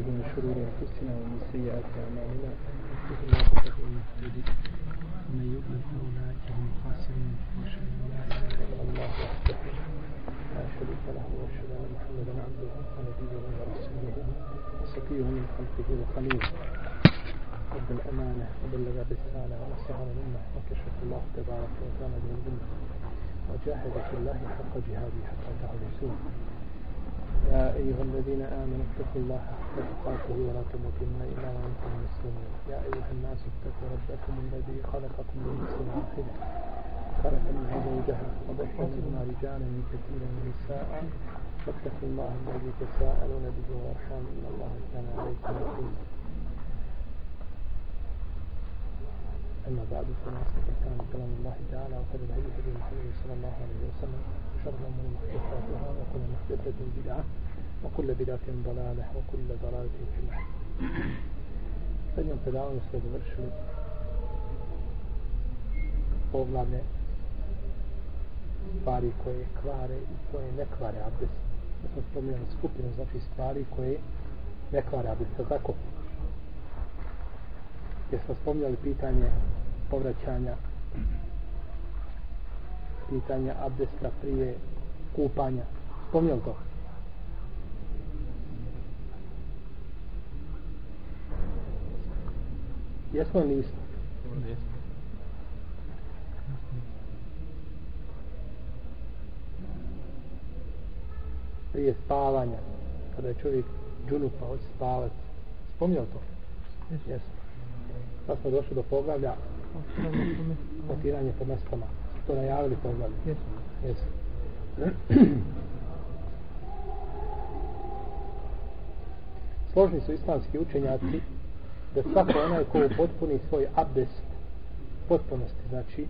به من شرور أنفسنا ومن سيئات أعمالنا. ومن يضلل فأولئك هم الخاسرون. وأشهد أن لا إله إلا الله وحده لا شريك له وأشهد أن محمدا عبده ونبيه ورسوله وصفيه من خلقه وخليله رب الأمانة وبلغ الرسالة ونصح الأمة وكشف الله تبارك وتعالى من الأمة وجاهد في الله حق جهاده حتى تعرسوه يا أيها الذين آمنوا اتقوا الله حق تقاته ولا تموتن إلا وأنتم مسلمون. يا أيها الناس اتقوا ربكم الذي خلقكم من نفس واحدة. خلق منها زوجها وبث منهما رجالا كثيرا ونساء. فاتقوا الله الذي تساءلون به والأرحام إن الله كان عليكم رقيبا. أما بعد فإن أصدق الكلام كلام الله تعالى وخير الهدي هدي محمد صلى الله عليه وسلم. وشر الأمور محدثاتها وكل محدثة بدعة وكل بدعة ضلالة وكل ضلالة في النار. Sedmom predavanju smo završili poglavne stvari koje kvare i koje ne kvare abdest. Da smo spominjali skupinu, znači stvari koje ne kvare abdest. Tako? Gdje smo spominjali pitanje povraćanja pitanja abdesta prije kupanja. Spomnio to? Jesmo li nismo? Prije spavanja, kada je čovjek džunupa od spavac. Spomnio to? Jesmo. Sad smo došli do poglavlja potiranje po mestama. To najavili poglavlje. Jesmo. Jesmo. Složni su islamski učenjaci da svako onaj ko potpuni svoj abdest potpunosti, znači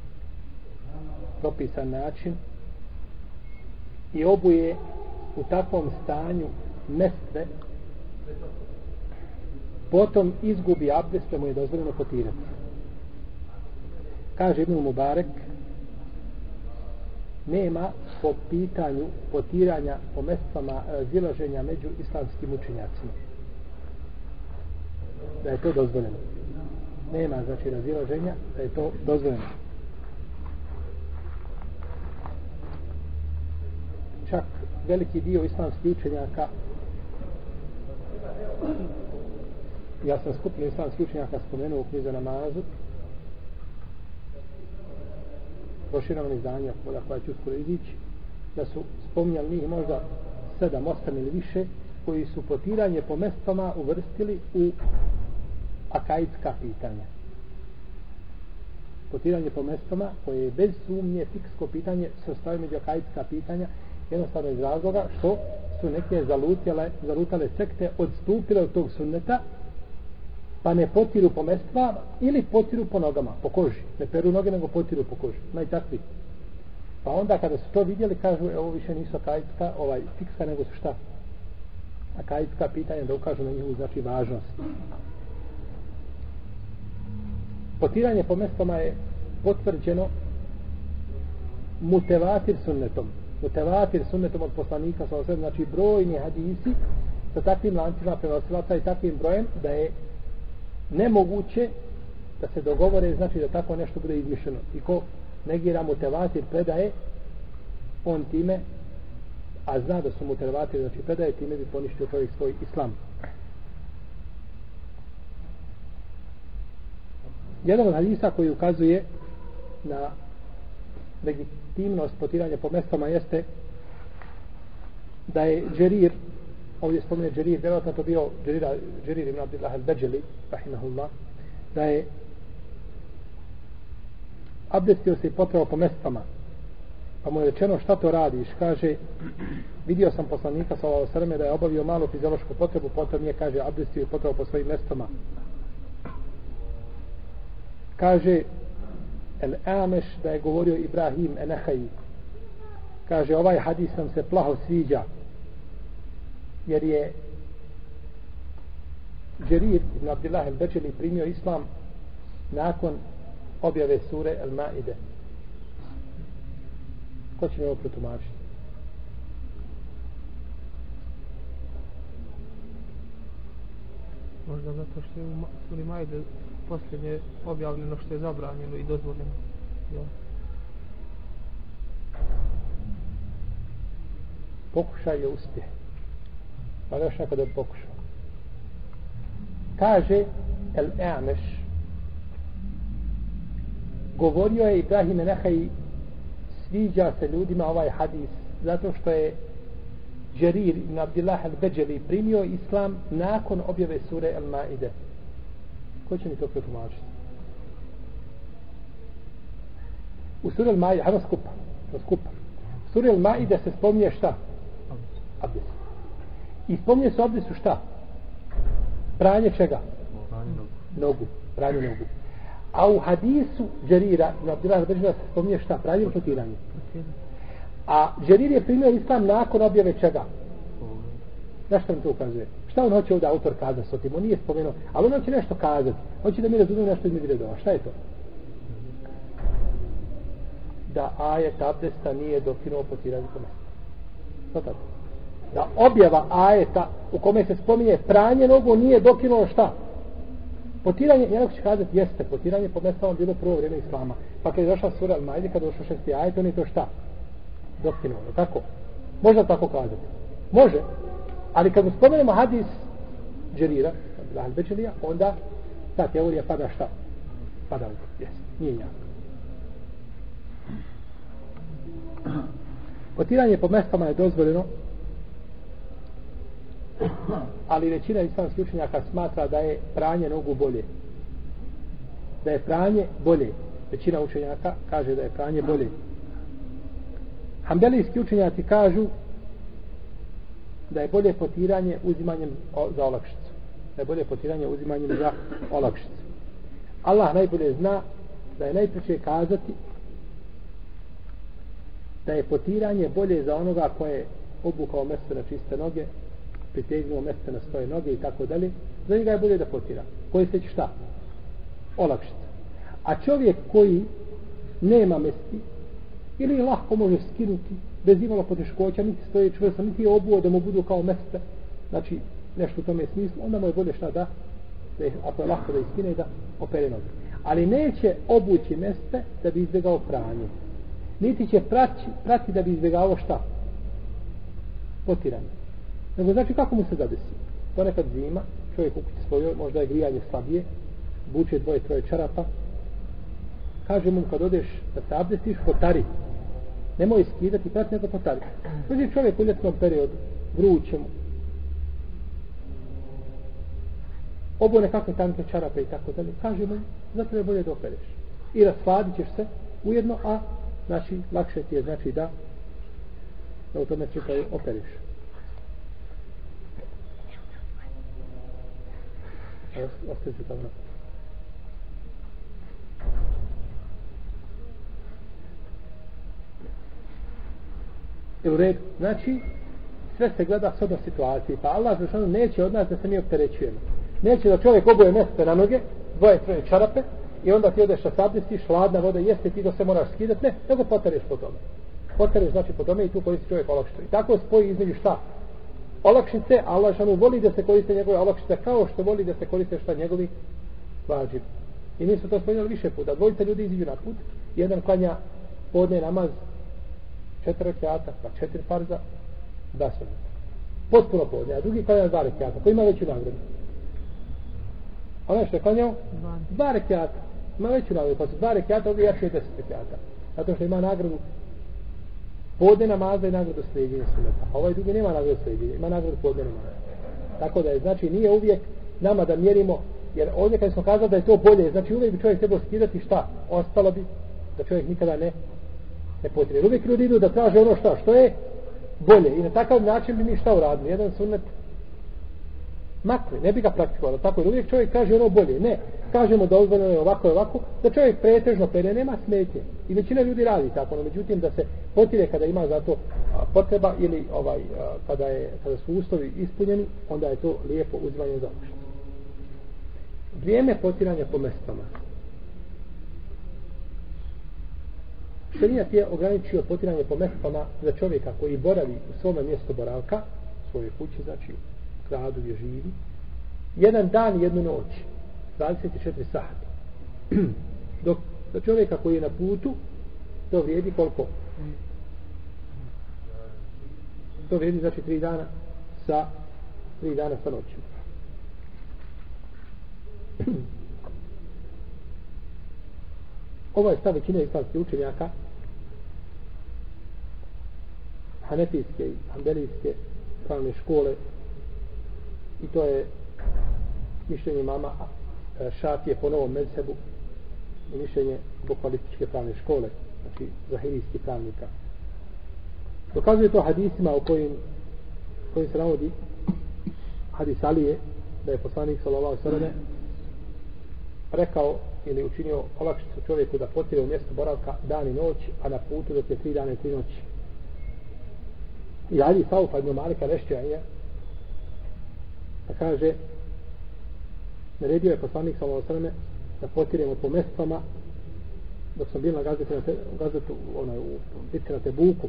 propisan način i obuje u takvom stanju mestve potom izgubi abdest da mu je dozvoljeno potirati. Kaže Ibn Mubarek nema po pitanju potiranja po mestvama e, razilaženja među islamskim učenjacima. Da je to dozvoljeno. Nema znači razilaženja da je to dozvoljeno. Čak veliki dio islamskih učenjaka ja sam skupno islamskih učenjaka spomenuo u knjize namazu proširano izdanja koja, koja će uskoro izići da su spominjali njih možda sedam, osam ili više koji su potiranje po mestama uvrstili u akaidska pitanja. Potiranje po mestama koje je bez sumnje fiksko pitanje se ostaje među akaidska pitanja jednostavno iz razloga što su neke zalutale, zalutale sekte odstupile od tog sunneta pa ne potiru po mestvama ili potiru po nogama, po koži. Ne peru noge, nego potiru po koži. Ima i takvi. Pa onda kada su to vidjeli, kažu, e, ovo više nisu akajitska, ovaj, fikska, nego su šta? Akajitska pitanja da ukažu na njihovu, znači, važnost. Potiranje po mestvama je potvrđeno mutevatir sunnetom. Mutevatir sunnetom od poslanika, sa znači brojni hadisi sa takvim lancima prenosilaca i takvim brojem da je nemoguće da se dogovore znači da tako nešto bude izmišljeno. I ko negira mutevatir predaje on time a zna da su mutevatir znači predaje time bi poništio čovjek svoj islam. Jedan od hadisa koji ukazuje na legitimnost potiranja po mestama jeste da je Džerir ovdje spomene Džerir, vjerojatno to bio Džerir, Džerir ibn Abdillah al-Beđeli, rahimahullah, da je abdestio se i potrao po mestama. Pa mu je rečeno šta to radiš? Kaže, vidio sam poslanika sa ovo srme da je obavio malu fiziološku potrebu, potom je, kaže, abdestio i potrao po svojim mestama. Kaže, El Ameš da je govorio Ibrahim Enehaji. Kaže, ovaj hadis nam se plaho sviđa jer je Džerir ibn Abdillah el-Bečeli primio islam nakon objave sure El-Maide. Ko će mi ovo protumačiti? Možda zato što je u Suri Majde posljednje objavljeno što je zabranjeno i dozvoljeno. Ja. Pokušaj je uspjeh. Pa još neko da pokušao. Kaže El Eameš govorio je Ibrahim Nehaj sviđa se ljudima ovaj hadis zato što je Jarir ibn Abdillah al-Beđeli primio islam nakon objave sure Al-Maide. Ko će mi to pretumačiti? U suri Al-Maide, hajmo skupa, skupa. U suri Al-Maide se spominje šta? Abdes. I spominje se abdesu šta? Pranje čega? Pranje nogu. Nogu. Pranje nogu. A u hadisu Džerira, na Abdillah Država se spominje šta? Pranje ili potiranje? A Džerir je primio islam nakon objave čega? Zašto nam to ukazuje? Šta on hoće ovdje autor kazati s otim? On nije spomenuo, ali on hoće nešto kazati. Hoće da mi razumiju nešto između redova. Šta je to? Da ajet abdesta nije dokinuo potiranje po mjestu. Što tako? Da objava ajeta u kome se spominje pranje nogu nije dokinulo šta? Potiranje, jedan će kazati, jeste, potiranje po mjestu bilo prvo vrijeme Islama. Pa kad je došla sura Al-Majdi, kad je došao šesti ajet, on je to šta? Dokinulo, tako? Možda tako kazati? Može. Ali kad spomenemo hadis Džerira, Al-Bečelija, onda ta teorija pada šta? Pada u jes, nije jako. Potiranje po mestama je dozvoljeno, ali većina islamskih učenjaka smatra da je pranje nogu bolje. Da je pranje bolje. Većina učenjaka kaže da je pranje bolje. Hambelijski učenjaci kažu da je bolje potiranje uzimanjem za olakšicu. Da je bolje potiranje uzimanjem za olakšicu. Allah najbolje zna da je najpriče kazati da je potiranje bolje za onoga koje je obukao mesto na čiste noge, pritegnuo mjesto na svoje noge i tako dalje, za njega je bolje da potira. Koji se će šta? Olakšica. A čovjek koji nema mesti ili lahko može skinuti bez imalo poteškoća, niti stoje čvrsto, niti je obuo da mu budu kao mesta, znači nešto u tome smislu, onda mu je bolje šta da, da je, ako je lahko da iskine, da opere noge. Ali neće obući meste da bi izbjegao pranje. Niti će prati, prati da bi izbjegao šta? Potiranje. Nego znači kako mu se zadesi? Ponekad zima, čovjek u kući svojoj, možda je grijanje slabije, buče dvoje, troje čarapa, kaže mu kad odeš da se abdestiš, potari nemoj skidati prat nego potari. Dođe čovjek u ljetnom periodu, vruće mu. Obo nekakve tanke čarape i tako dalje. Kaže mu, zato je bolje da opereš. I rasladit ćeš se ujedno, a znači, lakše ti je znači da da u tome slučaju opereš. Ostavite tamo na u redu. Znači, sve se gleda s odno situacije. Pa Allah zašano neće od nas da se mi opterećujemo. Neće da čovjek oboje mjeste na noge, dvoje, troje čarape, i onda ti odeš sa sabdestiš, hladna voda jeste, ti da se moraš skidati, ne, nego potereš po tome. Potereš znači po tome i tu koristi čovjek olakšto. I tako spoji između šta? Olakšice, Allah šanu voli da se koriste njegove olakšice kao što voli da se koriste šta njegovi vađiv. I mi smo to spojili više puta. Dvojice ljudi iziđu na put, jedan klanja podne namaz četiri rekiata, pa četiri farza, da su potpuno podne, a drugi klanja dva rekiata, koji ima veću nagradu. Onaj što je klanjao, dva rekiata, ima veću nagradu, pa su dva rekiata, ovdje jače je deset rekiata. Zato što ima nagradu podne namaza i nagradu slijedjenja suneta. A ovaj drugi nema nagradu slijedjenja, ima nagradu podne namaza. Tako da je, znači, nije uvijek nama da mjerimo, jer ovdje kad smo kazali da je to bolje, znači uvijek bi čovjek trebao skidati šta, ostalo bi da čovjek nikada ne ne potrebuje. Uvijek ljudi idu da traže ono šta, što je bolje. I na takav način bi mi šta uradili. Jedan sunnet makli, ne bi ga praktikovalo. Tako jer uvijek čovjek kaže ono bolje. Ne, kažemo da ozvoljeno je ovako i ovako, da čovjek pretežno pere, nema smetje. I većina ljudi radi tako, no međutim da se potire kada ima za to potreba ili ovaj, kada, je, kada su uslovi ispunjeni, onda je to lijepo uzvanje za Vrijeme potiranja po mestama. Šerijat je ograničio potiranje po mestama za čovjeka koji boravi u svome mjestu boravka, svoje kuće, znači u je živi, jedan dan i jednu noć. 24 sata. Dok za čovjeka koji je na putu to vrijedi koliko? To vrijedi znači tri dana sa tri dana sa noćima ovo je stav većine islamskih učenjaka hanefijske i hanbelijske pravne škole i to je mišljenje mama e, šat je po novom medsebu i mišljenje bukvalističke pravne škole znači zahirijski pravnika. Dokazuje to hadisima u kojim kojim se navodi hadis Alije da je poslanik sallallahu sallam rekao ili učinio olakšicu čovjeku da potire u mjestu boravka dan i noć a na putu dok je tri dana i tri noći. I Ali Saufa ibn Malika Rešćanja Pa kaže naredio je poslanik sallallahu strane da potiremo po mestama dok sam bio na gazetu, na te, gazetu onaj, u bitke na Tebuku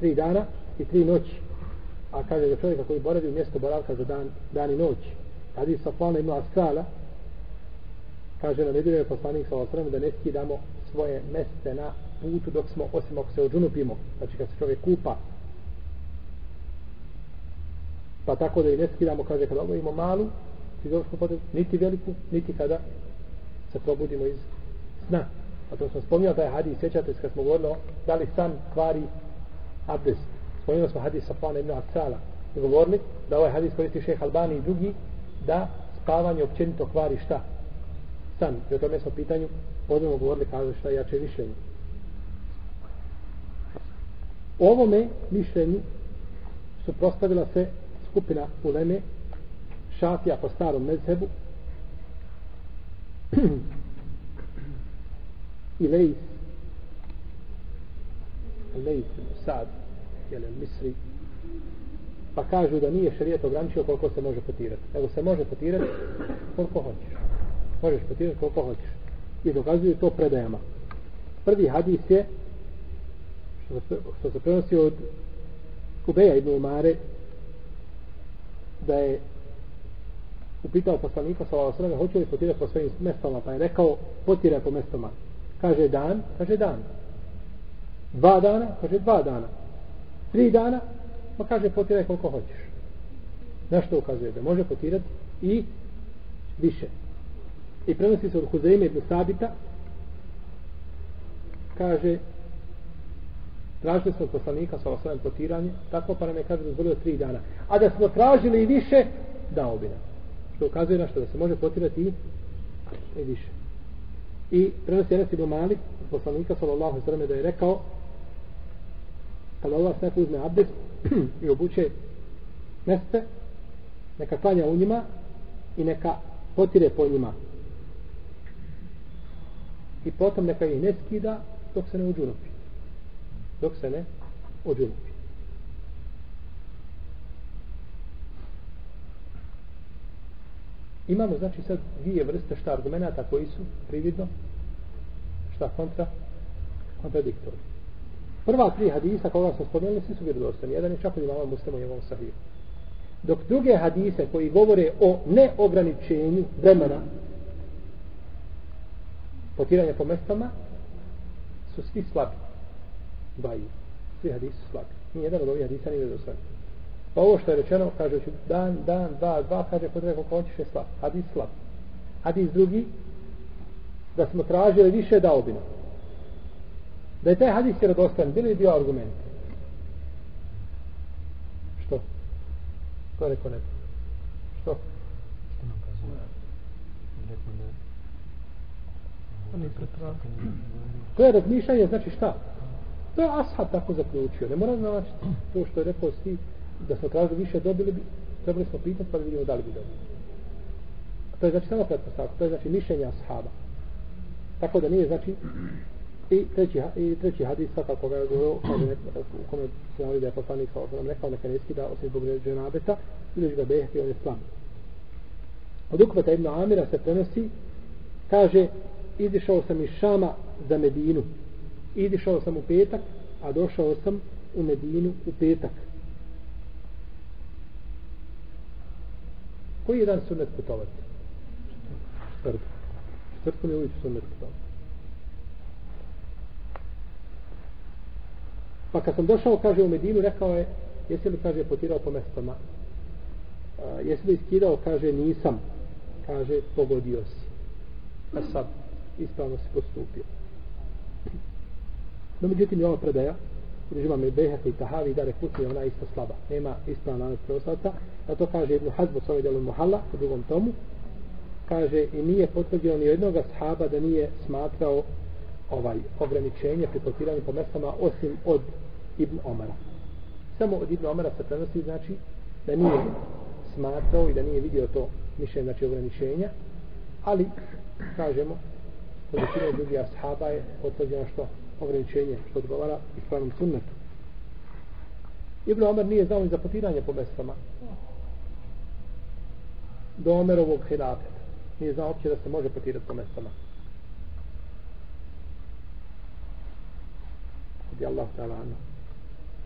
tri dana i tri noći. A kaže da čovjeka koji boravi u mjesto boravka za dan, dan i noć. Hadis Safana ibn Askala kaže na je poslanik sa osrem da ne skidamo svoje meste na putu dok smo osim ako se odžunupimo znači kad se čovjek kupa pa tako da i ne skidamo kaže kada obavimo malu fiziološku potrebu niti veliku niti kada se probudimo iz sna. A to sam spomnio da je hadis sjećate se kad smo govorili da li san kvari abdest? Spomnio smo hadis Safana ibn Aksala i govorili da ovaj hadis koristi šeh Albani i drugi da spavanje općenito kvari šta? San. I o tome smo pitanju podnemo govorili kaže šta jače mišljenje. U ovome mišljenju suprostavila se skupina uleme šafija po starom mezhebu i lejs lejs sad jel misri pa kažu da nije šarijet ograničio koliko se može potirati nego se može potirati koliko hoćeš. Možeš potirati koliko hoćeš. I dokazuju to predajama. Prvi hadis je što se, što se prenosi od Kubeja ibn Umare da je upitao poslanika sa ova hoće li potirati po svojim mestama pa je rekao potiraj po mestama kaže dan, kaže dan. Dva dana, kaže dva dana. Tri dana, pa kaže potiraj koliko hoćeš. Na što ukazuje da može potirati i više. I prenosi se od Huzeime ibn Sabita kaže tražili smo od poslanika sa osvijem potiranje tako pa nam je kaže dozvolio tri dana. A da smo tražili i više dao bi nam. Što ukazuje na što da se može potirati i, i više. I prenosi Enes ibn Malik poslanika sallallahu sallam da je rekao kada Allah neko uzme abdest i obuče meste neka klanja u njima i neka potire po njima. I potom neka ih ne skida dok se ne uđunupi dok se ne uđunupi imamo znači sad dvije vrste šta argumenta koji su prividno šta kontra kontradiktori prva tri hadisa koga smo spomenuli svi su vjerodostani jedan je čak od imama muslima i imam sahiju. Dok druge hadise koji govore o neograničenju vremena potiranja po mestama su svi slabi dvaju svi hadisi su slabi. Nijedan od ovih hadisa nije vjerodostan pa ovo što je rečeno kaže ću dan, dan, dva, dva kaže potreba koliko hoćeš je slab. Hadis slab. Hadis drugi da smo tražili više dao bi nam da je taj hadis vjerodostan bili bio argument. Što? to je rekao neko što? što nam kazuje rekao da to je razmišljanje znači šta? To je ashab tako zaključio. Ne mora znači to što je rekao svi da smo tražili više dobili bi trebali smo pitati pa da vidimo da li bi dobili. To je znači samo pretpostavka to je znači mišljenje ashaba. Tako da nije znači I treći, i treći hadis svakako ga je govorio u kome se navodi da je poslanik sa osadom rekao neka ne skida osim zbog dženabeta ili ga behti on je slam. Od ukvata Ibn Amira se prenosi kaže izišao sam iz Šama za Medinu. Idišao sam u petak a došao sam u Medinu u petak Koji je dan sunnet putovati? Četvrtak. Četvrtkom je uvijek sunnet putovati. Pa kad sam došao, kaže, u Medinu, rekao je, jesi li, kaže, potirao po mestama? A, jesi li iskidao, kaže, nisam. Kaže, pogodio si. A sad, ispravno si postupio. No, međutim, je ova predaja, Režima me Behek i Tahavi da rekutni ona isto slaba. Nema ispravna lanac preostavca. A to kaže Ibn Hazbo s ovaj delom Muhalla u drugom tomu. Kaže i nije potvrđeno ni jednog sahaba da nije smatrao ovaj ograničenje pri potiranju po mestama osim od Ibn Omara. Samo od Ibn Omara se prenosi znači da nije smatrao i da nije vidio to mišljenje znači ograničenja ali kažemo kod većine drugih ashaba je potvrđeno što ograničenje što odgovara ispravnom sunnetu. Ibn Omer nije znao ni za potiranje po mestama. Do Omerovog hilafeta. Nije znao uopće da se može potirati po mestama. Kod Allah ta'ala.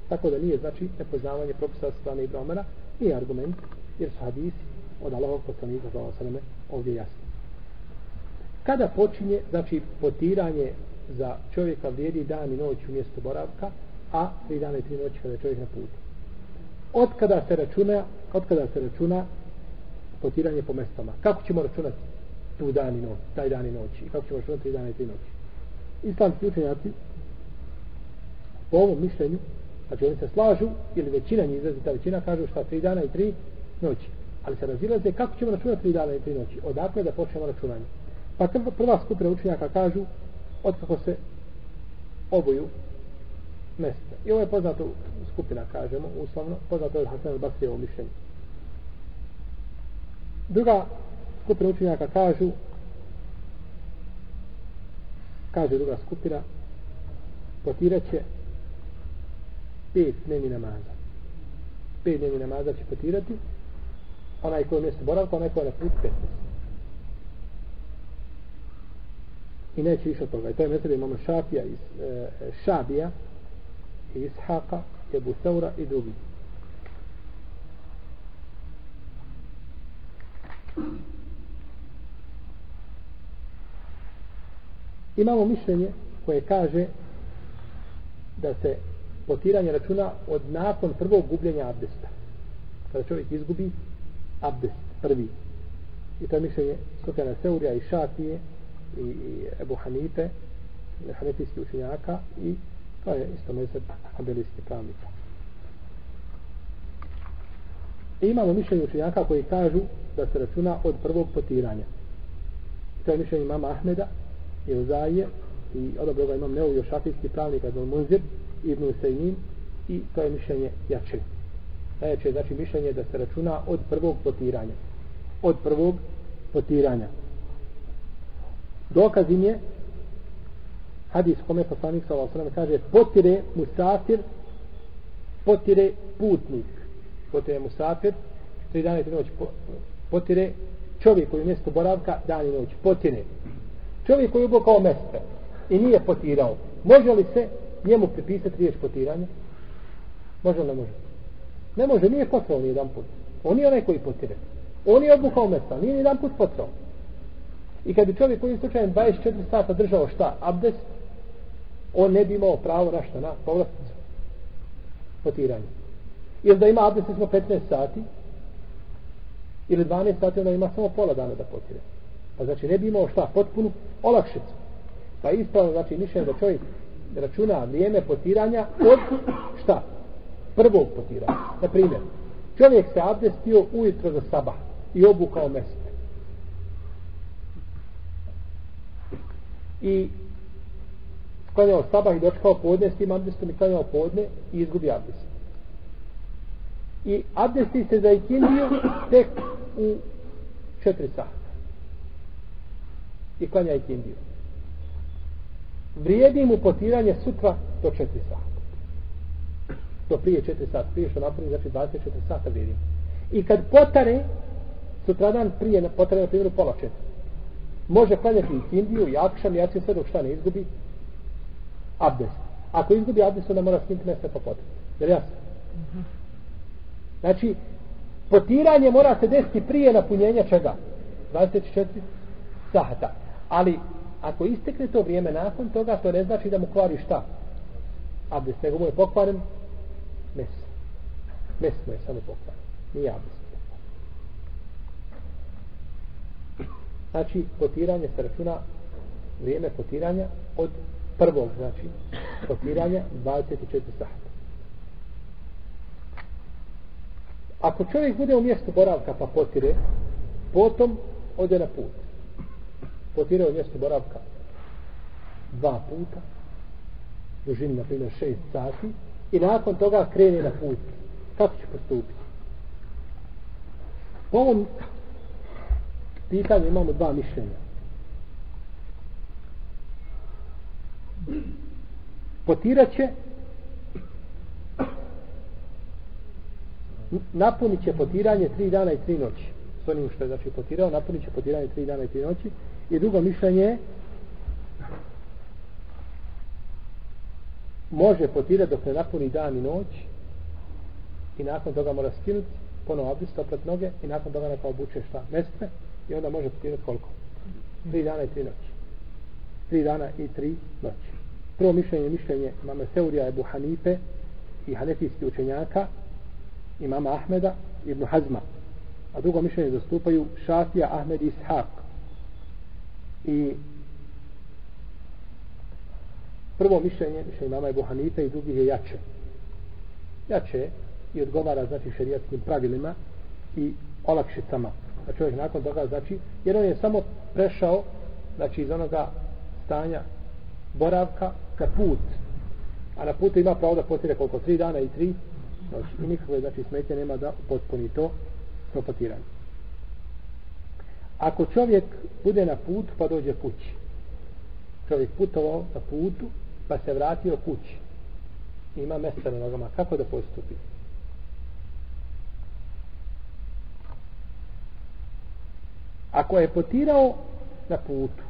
Tako da nije, znači, nepoznavanje propisa strane Ibn Omera, nije argument, jer su hadisi od Allahog poslanika, za ovdje jasni. Kada počinje, znači, potiranje za čovjeka vrijedi dan i noć u mjestu boravka, a tri dana i tri noći kada je čovjek na putu. Od kada se računa, od kada se računa potiranje po mestama. Kako ćemo računati tu dan i noć, taj dan i noć? Kako ćemo računati tri dana i tri noći? Islamski učenjaci po ovom mišljenju, znači oni se slažu, ili većina njih izrazi, ta većina kažu šta tri dana i tri noći. Ali se razilaze kako ćemo računati tri dana i tri noći. Odakle da počnemo računanje. Pa prva skupina učenjaka kažu otkako se oboju mesta. I ovo je poznato skupina, kažemo, uslovno, poznato je od Hasan al-Basrijevo mišljenje. Druga skupina učenjaka kažu kaže druga skupina potirat će pet dnevni namaza. Pet dnevni namaza će potirati onaj koji je mjesto boravka, onaj koji je na put 15. I neće više od toga. I to je mesele imamo Šafija iz e, e Šabija i Ishaqa, Ebu Saura i drugi. Imamo mišljenje koje kaže da se potiranje računa od nakon prvog gubljenja abdesta. Kada čovjek izgubi abdest prvi. I to je mišljenje Sofjana Seurija i Šafije i, i Ebu Hanife hanefijski učenjaka i to je isto mezeb abelijski pravnika I imamo mišljenje učenjaka koji kažu da se računa od prvog potiranja. I to je mišljenje imama Ahmeda i Uzaije i odobro ga imam neuvio šafijski pravnik Adol Munzir Ibn Usaynin i to je mišljenje jače. Najjače je znači mišljenje da se računa od prvog potiranja. Od prvog potiranja dokaz im je hadis kome poslanik sa Allah kaže potire musafir potire putnik. Potire musafir tri dana i tri potire čovjek koji je mjesto boravka dan i noć potire. Čovjek koji je ubokao mjesto i nije potirao može li se njemu pripisati riječ potiranja može li ne može. Ne može nije potrao ni jedan put on je onaj koji potire. On je obukao mjesto nije ni jedan put potrao. I kad bi čovjek koji slučajem 24 sata držao šta? Abdest, on ne bi imao pravo na šta? Na povlasticu. Potiranje. Jer da ima abdest smo 15 sati, ili 12 sati, onda ima samo pola dana da potire. Pa znači ne bi imao šta? Potpunu olakšicu. Pa ispravno znači mišljenje da čovjek računa vrijeme potiranja od šta? Prvog potiranja. Na primjer, čovjek se abdestio ujutro za sabah i obukao mjesto. I klanjao sabah i dočekao podne s tim abdestom i klanjao podne i izgubi abdest. I abdesti se za ikindiju tek u četiri sata. I klanja ikindiju. Vrijedi mu potiranje sutra do četiri sata. To prije četiri sata. Prije što napravi, znači 24 sata vrijedi. I kad potare, sutradan prije potare na primjeru pola četiri može klanjati i kindiju i akšam i akšam sve dok šta ne izgubi abdest. Ako izgubi abdest, onda mora skinti mjesta po potrebu. Jer jasno? Znači, potiranje mora se desiti prije napunjenja čega? 24 sahata. Ali ako istekne to vrijeme nakon toga to ne znači da mu kvari šta? Abdest nego mu je pokvaren mes. Mes mu je samo pokvaren. Nije abdest znači potiranje se računa vrijeme potiranja od prvog znači potiranja 24 sahata ako čovjek bude u mjestu boravka pa potire potom ode na put. Potire u mjestu boravka dva puta dužini na primjer 6 sati i nakon toga krene na put. Kako će postupiti? Po ovom pitanju imamo dva mišljenja. Potirat će napunit će potiranje tri dana i tri noći. S onim što je znači potirao napunit će potiranje tri dana i tri noći. I drugo mišljenje je može potirati dok ne napuni dan i noć i nakon toga mora skinuti ponovo abdest oprat noge i nakon toga neka obuče šta? Mestve i onda može potirati koliko? Tri dana i tri noći. Tri dana i tri noći. Prvo mišljenje je mišljenje mame Seurija Ebu Hanife i hanefijski učenjaka imama mama Ahmeda ibn Hazma. A drugo mišljenje zastupaju Šafija Ahmed Ishaq i prvo mišljenje mišljenje imama Ebu Hanife i drugih je jače. Jače i odgovara znači šerijatskim pravilima i olakšicama a čovjek nakon toga znači jer on je samo prešao znači iz onoga stanja boravka ka put. A na putu ima pravo da potire koliko tri dana i tri noći i nikakve znači smetje nema da potpuni to to potiranje. Ako čovjek bude na put pa dođe kući. Čovjek putovao na putu pa se vratio kući. Ima mjesta na nogama. Kako da postupi? Ako je potirao na putu.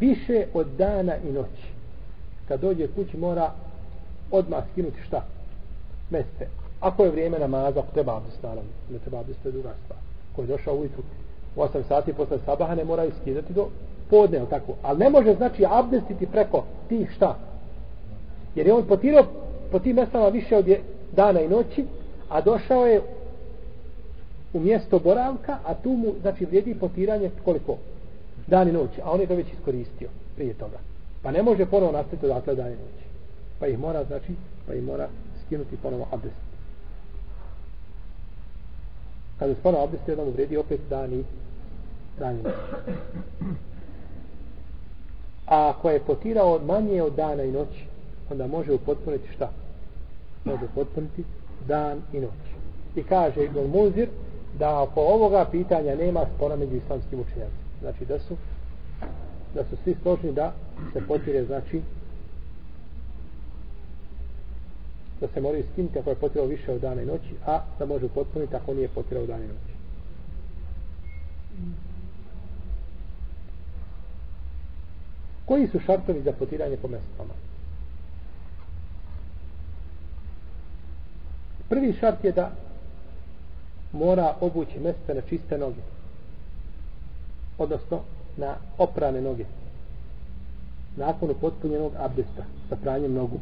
Više od dana i noći. Kad dođe kući mora odmah skinuti šta? Meste. Ako je vrijeme namaza ako treba abdest naravno. Ne treba abdest to je druga stvar. Ko je došao ujutru u 8 sati posle sabaha ne mora iskidati do podne tako? Ali ne može znači abdestiti preko tih šta? Jer je on potirao po tim mestama više od dana i noći a došao je u mjesto boravka, a tu mu, znači, vrijedi potiranje koliko? Dan i noć, a on je to već iskoristio prije toga. Pa ne može ponovo nastaviti odatle dan i noć. Pa ih mora, znači, pa ih mora skinuti ponovo abdest. Kada se ponovo abdest, onda mu vrijedi opet dan i, dan i noć. A ako je potirao manje od dana i noći, onda može upotpuniti šta? Može upotpuniti dan i noć. I kaže Ibn Muzir, da oko ovoga pitanja nema spora među islamskim učenjacima. Znači da su da su svi složni da se potire znači da se moraju skinuti ako je potirao više od dana i noći, a da može potpuniti ako nije potirao dana i noći. Koji su šartovi za potiranje po mestama? Prvi šart je da mora obući mesta na čiste noge. Odnosno na oprane noge. Nakon upotpunjenog abdesta sa pranjem nogu.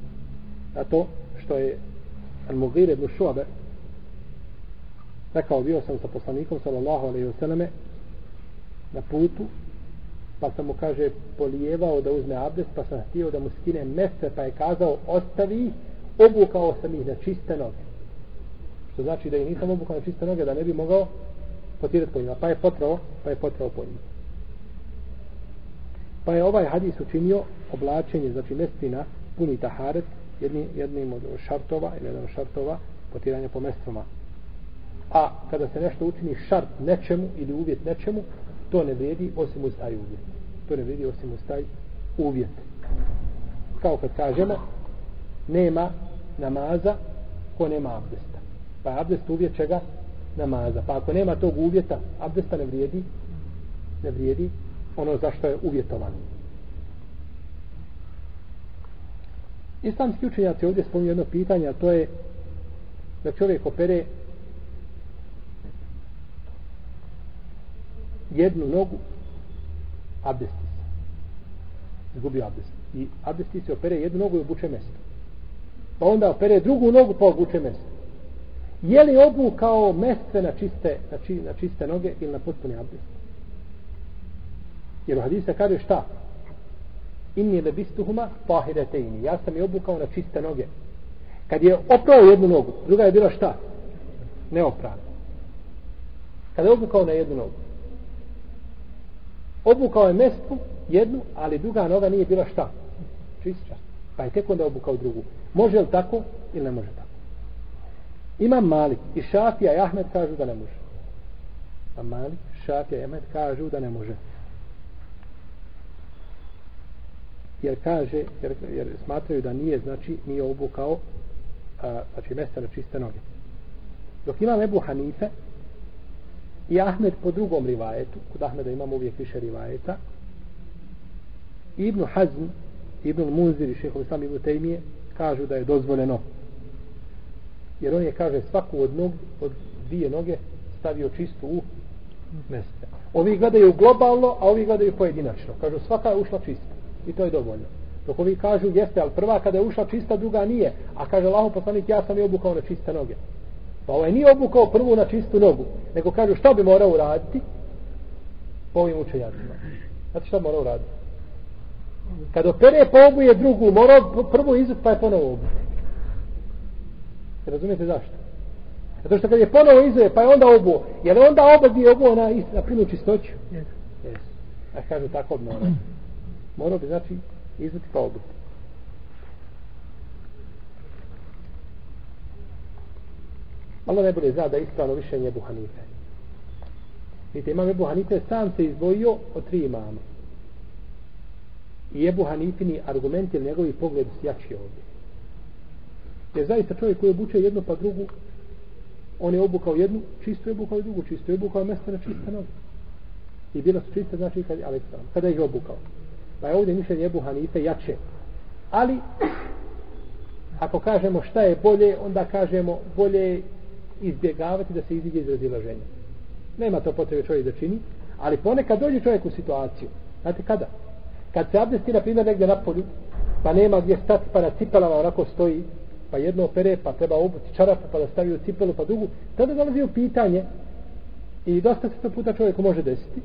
Zato to što je Al-Mughir ibn Šuabe rekao bio sam sa poslanikom sallallahu alaihi wa sallame na putu pa sam mu kaže polijevao da uzme abdest pa sam htio da mu skine mese pa je kazao ostavi obukao sam ih na čiste noge što znači da i nisam obukao na čiste noge da ne bi mogao potirati po njima. Pa je potrao pa je potrao po njima. Pa je ovaj hadis učinio oblačenje znači mestina puni taharet jedni, jednim od šartova ili jedan od šartova potiranja po mestvama a kada se nešto učini šart nečemu ili uvjet nečemu to ne vrijedi osim uz taj uvjet. To ne vrijedi osim uz taj uvjet. Kao kad kažemo nema namaza ko nema abdesta. Pa je abdest uvjet čega? Namaza. Pa ako nema tog uvjeta, abdesta ne vrijedi, ne vrijedi ono zašto je uvjetovan. Islamski učenjaci ovdje spominju jedno pitanje, a to je da čovjek opere jednu nogu abdesti se. Zgubio abdest. I abdesti se opere jednu nogu i obuče mjesto. Pa onda opere drugu nogu pa obuče mjesto. Je li obu kao mestve na čiste, na, či, na čiste noge ili na potpuni abdest? Jer u hadisa kaže šta? Inni lebistuhuma tahiretejni. Ja sam je obukao na čiste noge. Kad je oprao jednu nogu, druga je bila šta? Neoprana. Kad je obukao na jednu nogu. Obukao je mestvu jednu, ali druga noga nije bila šta? Čista. Pa je tek onda obukao drugu. Može li tako ili ne može tako? Imam Malik i Šafija i Ahmed kažu da ne može. A Malik, Šafija i Ahmed kažu da ne može. Jer kaže, jer, jer smatraju da nije, znači, nije obukao a, znači mesta na čiste noge. Dok imam Ebu Hanife i Ahmed po drugom rivajetu, kod Ahmeda imamo uvijek više rivajeta, Ibnu Hazm, Ibnu Munzir i šehol sam Ibnu Tejmije kažu da je dozvoljeno. Jer on je, kaže, svaku od, nog, od dvije noge stavio čistu u mjesto. Ovi gledaju globalno, a ovi gledaju pojedinačno. Kažu, svaka je ušla čista. I to je dovoljno. Dok ovi kažu, jeste, ali prva kada je ušla čista, druga nije. A kaže, Allaho poslanik, ja sam je obukao na čiste noge. Pa ovaj nije obukao prvu na čistu nogu. Nego kažu, šta bi morao uraditi? Po ovim učenjacima. Znate šta morao uraditi? Kad opere po obuje drugu, morao prvu izut pa je ponovo obuje. Razumijete zašto? Zato što kad je ponovo izuje pa je onda obu, je li onda oba bi obu na, na prinu čistoću? Yes. yes. A kažu tako bi morao. Morao bi znači izuti pa obu. Allah ne bude zna da je ispravno više nje Buhanife. Vidite, imam Ebu Hanife sam se izdvojio od tri imama i Ebu Hanifini argumenti ili njegovi pogled jači ovdje. Jer zaista čovjek koji obuče jednu pa drugu, on je obukao jednu, čisto je obukao drugu, čisto je obukao mjesto na čiste noge. I bila su čiste, znači kad, ali, kada ih obukao. Pa je ovdje mišljenje Ebu Hanife jače. Ali, ako kažemo šta je bolje, onda kažemo bolje izbjegavati da se iziđe iz razilaženja. Nema to potrebe čovjek da čini, ali ponekad dođe čovjek u situaciju. Znate kada? kad se abdesti na primjer negdje na polju pa nema gdje stati pa na cipelama onako stoji pa jedno opere pa treba obuti čarapu pa da stavi u cipelu pa dugu tada dolazi u pitanje i dosta se to puta čovjeku može desiti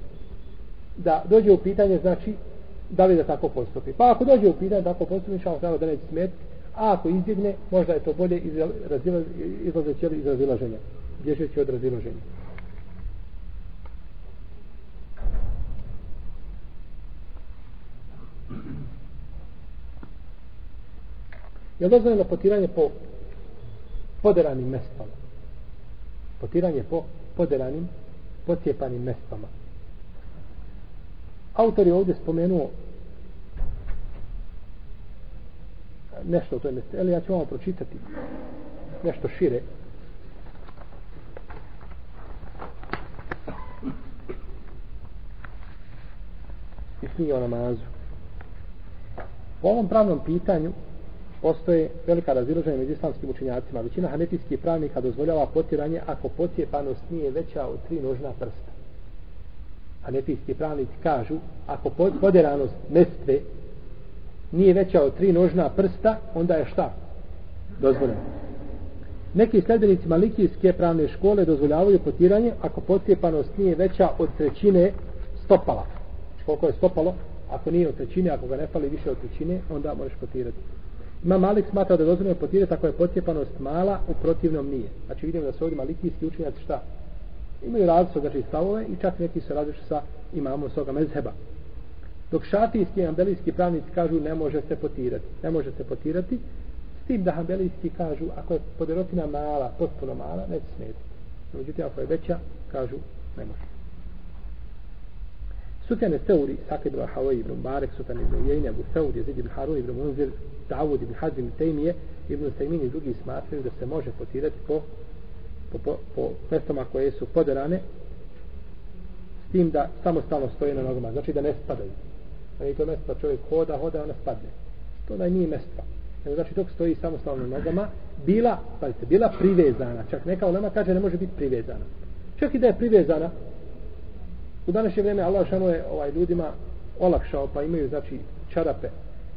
da dođe u pitanje znači da li da tako postupi. Pa ako dođe u pitanje tako postupi šao treba da neće smeti a ako izbjegne možda je to bolje izlazeći iz razilaženja bježeći od razilaženja. Je dozvoljeno potiranje po poderanim mestama? Potiranje po poderanim, pocijepanim mestama. Autor je ovdje spomenuo nešto o toj mjestu. Eli, ja ću vam pročitati nešto šire. I knjige o namazu. Po ovom pravnom pitanju postoje velika razilaženja među islamskim učinjacima. Većina hanefijskih pravnika dozvoljava potiranje ako pocijepanost nije veća od tri nožna prsta. Hanefijski pravnici kažu ako poderanost mestve nije veća od tri nožna prsta, onda je šta? Dozvoljeno. Neki sljedbenici malikijske pravne škole dozvoljavaju potiranje ako pocijepanost nije veća od trećine stopala. Znači, koliko je stopalo? Ako nije od trećine, ako ga ne fali više od trećine, onda možeš potirati. Ima Malik smatra da je dozvoljeno potirati ako je potjepanost mala, u protivnom nije. Znači vidimo da su ovdje malikijski učenjaci šta? Imaju različite znači, stavove i čak neki se različite sa imamom svoga mezheba. Dok šatijski i ambelijski pravnici kažu ne može se potirati. Ne može se potirati. S tim da ambelijski kažu ako je poderotina mala, potpuno mala, neće smetiti. Međutim, ako je veća, kažu ne može. Sufjan Seuri, Sakid ibn Hawaii ibn Barek, Sufjan ibn Ujejne, Abu Seuri, Yazid ibn Harun ibn Munzir, Davud ibn Hazim Tejmije, ibn Sejmin i drugi smatraju da se može potirati po, po, po, po mestama koje su poderane s tim da samostalno stoje na nogama, znači da ne spadaju. Znači to mjesto čovjek hoda, hoda, ona spadne. To da nije mjesto. Znači dok stoji samostalno na nogama, bila, pazite, bila privezana. Čak neka ulema kaže ne može biti privezana. Čak i da je privezana, U današnje vrijeme Allah šano je ovaj, ljudima olakšao, pa imaju znači čarape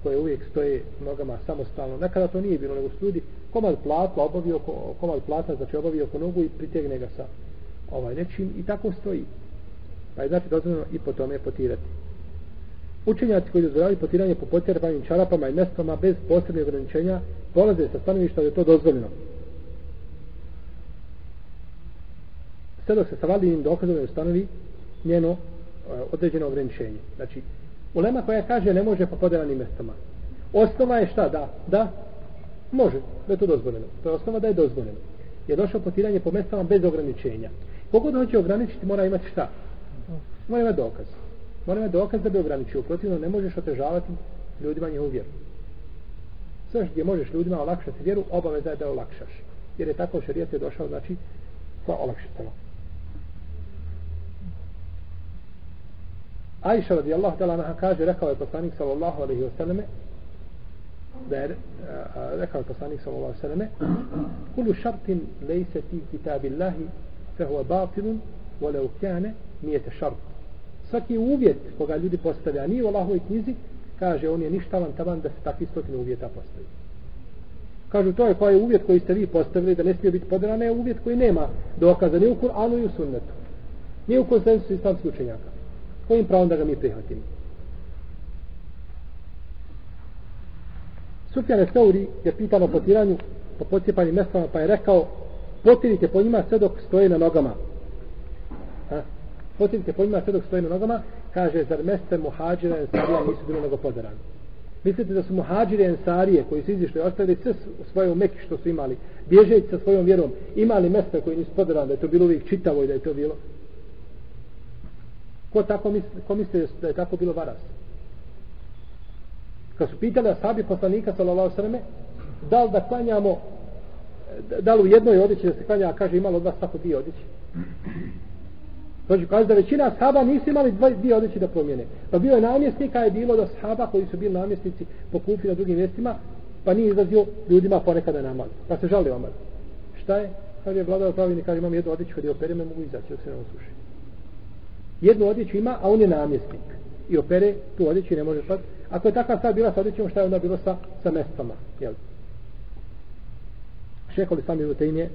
koje uvijek stoje nogama samostalno. Nekada to nije bilo, nego su ljudi komad plata obavio komad plata, znači obavio oko nogu i pritegne ga sa ovaj nečim i tako stoji. Pa je znači dozvoljeno i po tome potirati. Učenjaci koji dozvoljavaju potiranje po potjerbanim čarapama i mestama bez posebnih ograničenja polaze sa stanovišta da je to dozvoljeno. Sve dok se sa validnim dokazom ne ustanovi njeno e, određeno ograničenje. Znači, ulema koja kaže ne može po podelanim mestama. Osnova je šta? Da, da, može, da je to dozvoljeno. To je osnova da je dozvoljeno. Je došlo potiranje po mestama bez ograničenja. Kogod hoće ograničiti mora imati šta? Mora imati dokaz. Mora imati dokaz da bi ograničio. Protivno ne možeš otežavati ljudima njihovu vjeru. Sve gdje možeš ljudima olakšati vjeru, obaveza je da olakšaš. Jer je tako šarijet je došao, znači, pa sa olakšicama. Ajša radijallahu ta'ala naha kaže, rekao je poslanik sallallahu alaihi wa sallame, da je rekao je poslanik sallallahu alaihi wa sallame, kulu šartin lejse ti kitabillahi, fe huwa batilun, walau kjane, nijete šart. Svaki uvjet koga ljudi postavlja, a nije u Allahovoj knjizi, kaže, on je ništavan taban da se takvi stotine uvjeta postavi. Kažu, to je koji je uvjet koji ste vi postavili, da ne smije biti podrana, je uvjet koji nema dokaza, ni u Kur'anu i u sunnetu. Nije u konsensusu islamskih učenjaka kojim pravom da ga mi prihvatimo. Sufjan Esteuri je pitan o potiranju po pocijepanim mestama pa je rekao potirite po njima sve dok stoje na nogama. Ha? Potirite po njima sve dok stoje na nogama kaže zar meste muhađira ensarija nisu bilo nego podarani. Mislite da su muhađire ensarije koji su izišli ostavili sve svoje umeki što su imali bježeći sa svojom vjerom imali mesta koji nisu podarani da je to bilo uvijek čitavo i da je to bilo Ko tako misli, ko misli da je tako bilo varas? Kad su pitali asabi poslanika sallallahu sallam da li da klanjamo da li u jednoj odjeći da se klanja kaže imalo od vas tako dvije odjeći Znači, kaže da većina saba nisu imali dvije, odjeći da promijene. Pa bio je namjesnika, je bilo da sahaba koji su bili namjesnici po na drugim mjestima, pa nije izlazio ljudima ponekada namaz. Pa se žali omar. Šta je? Kaže, vladao pravilnik, kaže, imam jednu odjeću, kada je operime, mogu izaći, dok se ne osuši jednu odjeću ima, a on je namjesnik. I opere tu odjeću i ne može sad. Ako je takva stvar bila sa odjećom, šta je onda bilo sa, sa mestama? Jel? Šeholi sami u tejnje,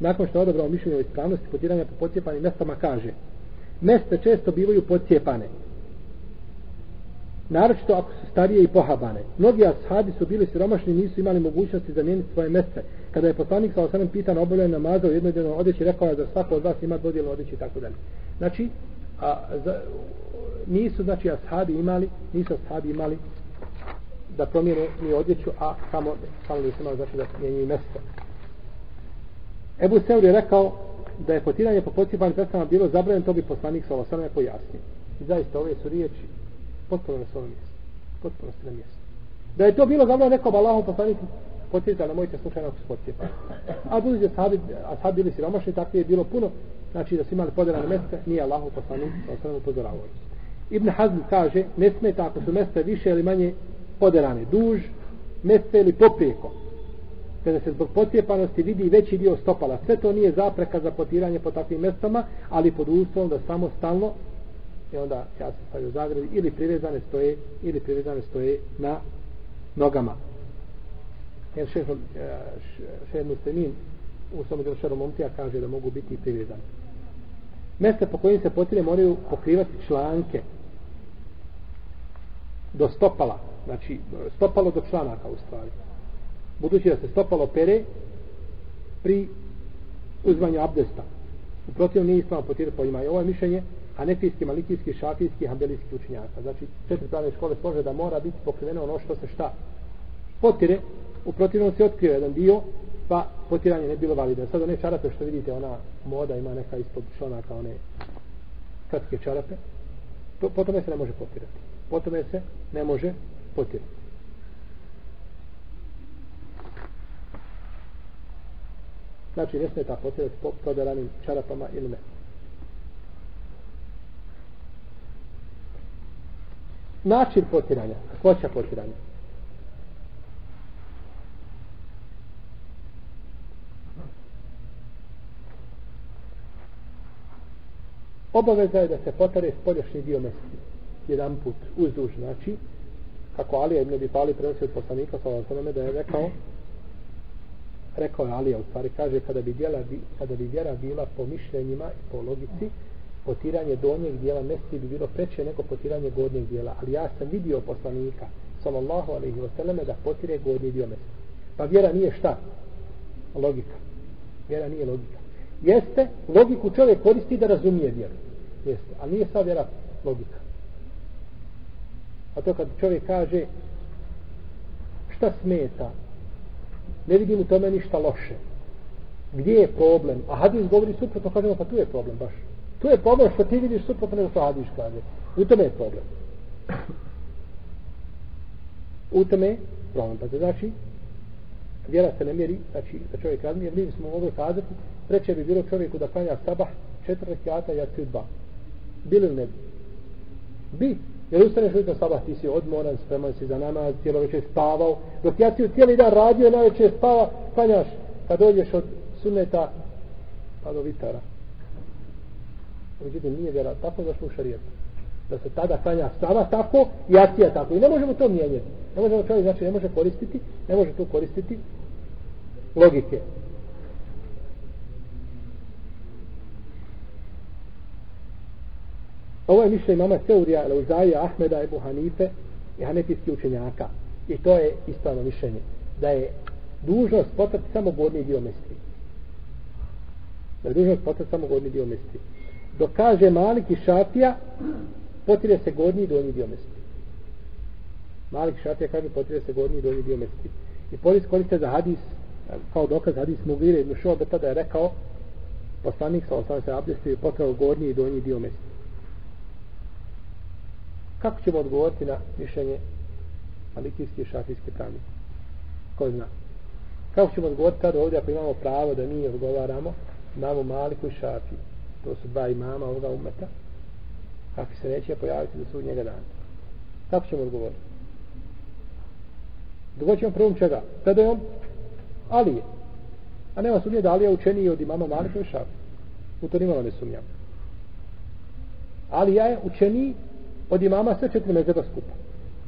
nakon što je odobrao mišljenje o ispravnosti potiranja po pocijepanim mestama, kaže meste često bivaju pocijepane. Naročito ako su starije i pohabane. Mnogi ashabi su bili siromašni nisu imali mogućnosti zamijeniti svoje meste. Kada je poslanik sa osanem pitan obavljanje namaza u jednoj jednoj odjeći, rekao je da svako od vas ima dodijelo odjeći i tako dalje. Znači, a, za, nisu znači ashabi imali, nisu ashabi imali da promijene ni odjeću, a samo, samo nisu imali znači da mijenju mjesto. Ebu Seur je rekao da je potiranje po pocijepanim mestama bilo zabranjeno, to bi poslanik sa osanem pojasnio. I zaista ove su riječi potpuno na svom mjestu. Potpuno na mjestu. Da je to bilo zabranjeno, rekao Allahom poslaniku, podsjetite, ali mojte slučajno ako se podsjeti. A budući da sahabi, a sahabi bili siromašni, tako je bilo puno, znači da su imali podelane mjesta, nije Allah poslanik, sa osnovno upozoravao. Ibn Hazm kaže, ne smeta ako su mjesta više ili manje podelane, duž, mjesta ili poprijeko. Kada se zbog potjepanosti vidi veći dio stopala, sve to nije zapreka za potiranje po takvim mjestama, ali pod uslovom da samo stalno i onda ja se stavio u zagradi ili privezane stoje ili privezane stoje na nogama. Jer šehr eh, še, muslimin u svom delu momtija kaže da mogu biti privezani. Mjesta po kojim se potire moraju pokrivati članke do stopala znači stopalo do članaka u stvari. Budući da se stopalo pere pri uzmanju abdesta. U protivnom nije ispravno potire po ima i ovo je mišljenje hanefijski, malikijski, šafijski, hambelijski učinjaka. Znači, četiri pravne škole slože da mora biti pokriveno ono što se šta potire, u protivnom se otkrio jedan dio, pa potiranje ne bilo validno. Sad one čarape što vidite, ona moda ima neka ispod članaka, one kratke čarape, to, potom se ne može potirati. Potom se ne može potirati. Znači, ne smije ta potirati po prodaranim čarapama ili ne. Način potiranja, hoća potiranja. obaveza je da se potare spoljašnji dio mesti jedan put uzduž znači kako Ali ibn Abi Talib prenosi od poslanika sallallahu alejhi da je rekao rekao je Alija u stvari kaže kada bi djela kada bi vjera bila po mišljenjima i po logici potiranje donjeg dijela mesti bi bilo preče nego potiranje gornjeg dijela. Ali ja sam vidio poslanika sallallahu alaihi wasallam, da potire gornji dio mesti pa vjera nije šta? Logika. Vjera nije logika. Jeste logiku čovjek koristi da razumije vjeru. Jeste ali nije sva vjera logika. A to kad čovjek kaže šta smeta? Ne vidim u tome ništa loše. Gdje je problem? A hadis govori suprotno kažemo pa tu je problem baš tu je problem što ti vidiš suprotno što hadis kaže. U tome je problem. U tome je problem. Pa znači vjera se ne mjeri znači da čovjek razmije mi smo mogli kazati preče bi bilo čovjeku da klanja sabah četiri rekiata ja ću dva. Bili li ne bi? Bi. Jer ustaneš ujutro sabah ti si odmoran spreman si za namaz cijelo večer spavao. Dok ja ti cijeli dan radio na večer spava klanjaš. Kad dođeš od suneta, pa do vitara međutim nije vjera tako zašto u šarijetu da se tada klanja stava tako i akcija tako i ne možemo to mijenjati ne možemo čovjek znači ne može koristiti ne može to koristiti logike Ovo je mišljenje mama Seurija, Leuzaija, Ahmeda, Ebu Hanife i Hanefijski učenjaka. I to je ispravno mišljenje. Da je dužnost potrati samo gornji dio mesti. Da je dužnost potrati samo gornji dio mesti. Dok kaže Malik i Šafija, potire se gornji i donji dio mesti. Malik i Šafija kaže potire se gornji i donji dio mesti. I polis koriste za hadis, kao dokaz hadis Mugire ibn Šobeta da je rekao poslanik sa osam se abdestio i potrao gornji i donji dio mesti. Kako ćemo odgovoriti na mišljenje malikijski i šafijski pravnik? Ko zna? Kako ćemo odgovoriti tada ovdje ako imamo pravo da mi odgovaramo imamo maliku i šafiju? To su dva imama ovoga umeta. Kako se neće pojaviti do sudnjega dana? Kako ćemo odgovoriti? Dogovorit ćemo prvom čega? Predajom Alije. A nema sumnje da Alija učeniji od imama Malika i Šafi. U to nimalo ne sumnjam. Alija je učeniji od imama sve četiri mezeba skupa.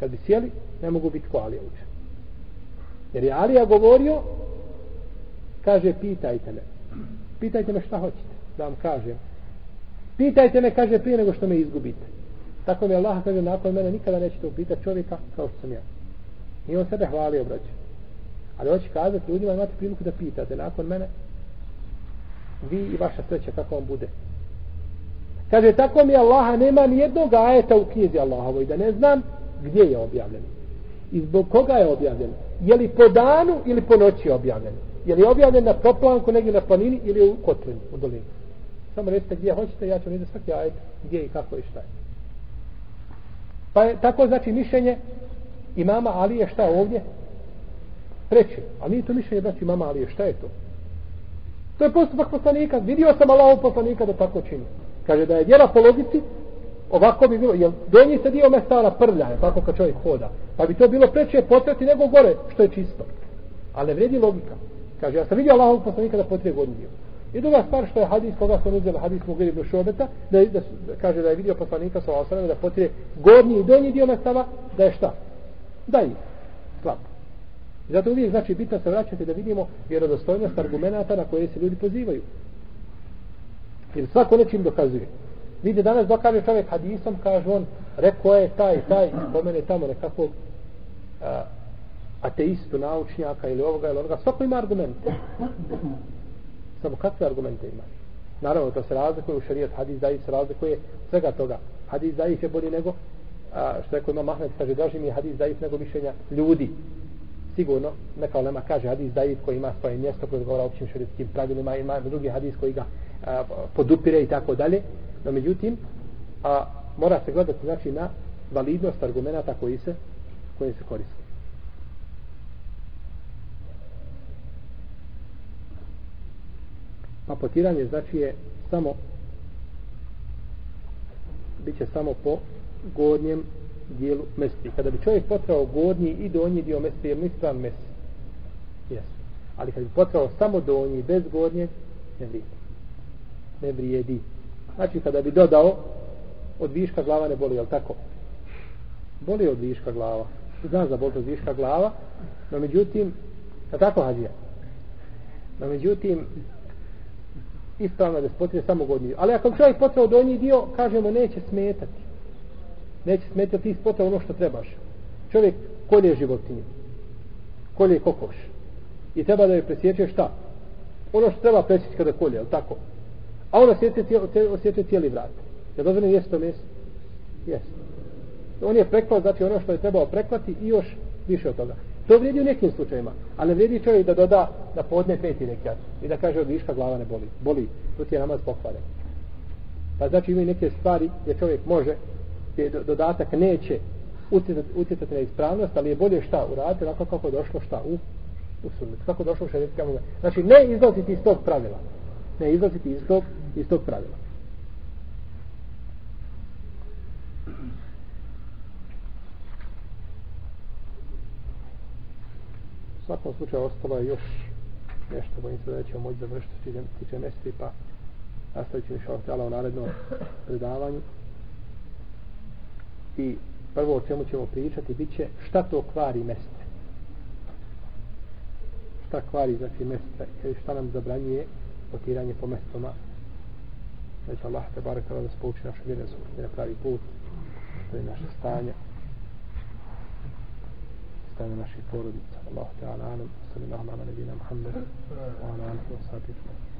Kad bi sjeli, ne mogu biti ko Alija učen. Jer je Alija govorio, kaže, pitajte me. Pitajte me šta hoćete, da vam kažem. Pitajte me, kaže, prije nego što me izgubite. Tako mi Allah kaže, nakon mene nikada nećete upitati čovjeka kao što sam ja. I on sebe hvalio, braće. Ali hoće kazati, ljudima imate priliku da pitate nakon mene, vi i vaša sreća kako vam bude. Kaže, tako mi Allaha nema ni jednog ajeta u knjizi Allahovoj, da ne znam gdje je objavljen. I zbog koga je objavljen. Je li po danu ili po noći objavljen. Je li objavljen na proplanku, negdje na planini ili u kotlini, u dolini. Samo recite gdje hoćete, ja ću vam svaki ajet gdje i kako i šta je. Pa je tako znači mišljenje imama Ali je šta ovdje? Treće. A nije to mišljenje znači imama Alije, šta je to? To je postupak poslanika. Vidio sam Allahov poslanika da tako čini. Kaže da je djela po logici, ovako bi bilo, jer donji se dio mestara prlja, je tako kad čovjek hoda. Pa bi to bilo preče potrati nego gore, što je čisto. Ali ne vredi logika. Kaže, ja sam vidio Allahov poslanika da potrije godinu dio. I druga stvar što je hadis, koga su uzela hadis Mugir ibn Šobeta, da, da, da, kaže da je vidio poslanika sa osanem da potrije gornji i donji dio mestava, da je šta? Da je slab. Zato uvijek znači bitno se vraćati da vidimo vjerodostojnost argumenta na koje se ljudi pozivaju. Jer svako nečim dokazuje. Vidite, danas dokaže čovjek hadisom, kaže on, rekao je taj, taj, spomene tamo nekako a, ateistu, naučnjaka ili ovoga ili onoga. Svako ima argumente. Samo kakve argumente ima? Naravno, to se razlikuje u šarijat, hadis daji se razlikuje svega toga. Hadis daji je bolji nego, a, što je kod ima Mahmed, kaže, draži mi je hadis daji nego mišljenja ljudi. Sigurno, neka olema kaže hadis daji koji ima svoje mjesto koji govora općim šarijatskim pravilima, ima drugi hadis koji ga a, podupire i tako dalje. No međutim, a, mora se gledati znači na validnost argumenta koji se koji se koriste. A potiranje znači je samo bit će samo po gornjem dijelu mesti. Kada bi čovjek potrao gornji i donji dio mesti, je mislan mesti. Jesu. Ali kada bi potrao samo donji bez gornje, ne vrijedi ne vrijedi. Znači kada bi dodao od viška glava ne boli, jel tako? Boli od viška glava. Znam za bol od viška glava, no međutim, je tako hađija? No međutim, ispravno da se potire samo godnji. Ali ako čovjek potrao donji dio, kažemo neće smetati. Neće smetati, ti spotrao ono što trebaš. Čovjek kolje životinje. Kolje kokoš. I treba da je presjeće šta? Ono što treba presjeći kada kolje, je tako? A on osjeća cijeli, osjeća cijeli vrat. Je dozvoljeno jeste to mjesto? Jeste. On je preklao, znači ono što je trebao preklati i još više od toga. To vrijedi u nekim slučajima, ali ne vrijedi čovjek da doda da podne peti rekiat i da kaže od viška glava ne boli. Boli, to ti je namaz pokvaren. Pa znači imaju neke stvari gdje čovjek može, gdje dodatak neće utjecati, utjecati na ispravnost, ali je bolje šta uraditi, onako kako je došlo šta u, u sunnet, kako je došlo u šarijetka Znači ne izlaziti iz tog pravila. Ne izlaziti iz tog, iz tog pravila. U svakom slučaju ostalo je još nešto, bojim se da ćemo moći završiti što se tiče mesti, pa nastavit ćemo što htjela u narednom predavanju. I prvo o čemu ćemo pričati bit će šta to kvari meste. Šta kvari znači mesta i šta nam zabranjuje potiranje po mestoma. Znači Allah te barek da nas pouči naše vjere pravi put, to je naše stanje stanje naših porodica. Allah te ala alam, sallallahu ala nebina Muhammed, wa ala alihi wa sahbihi.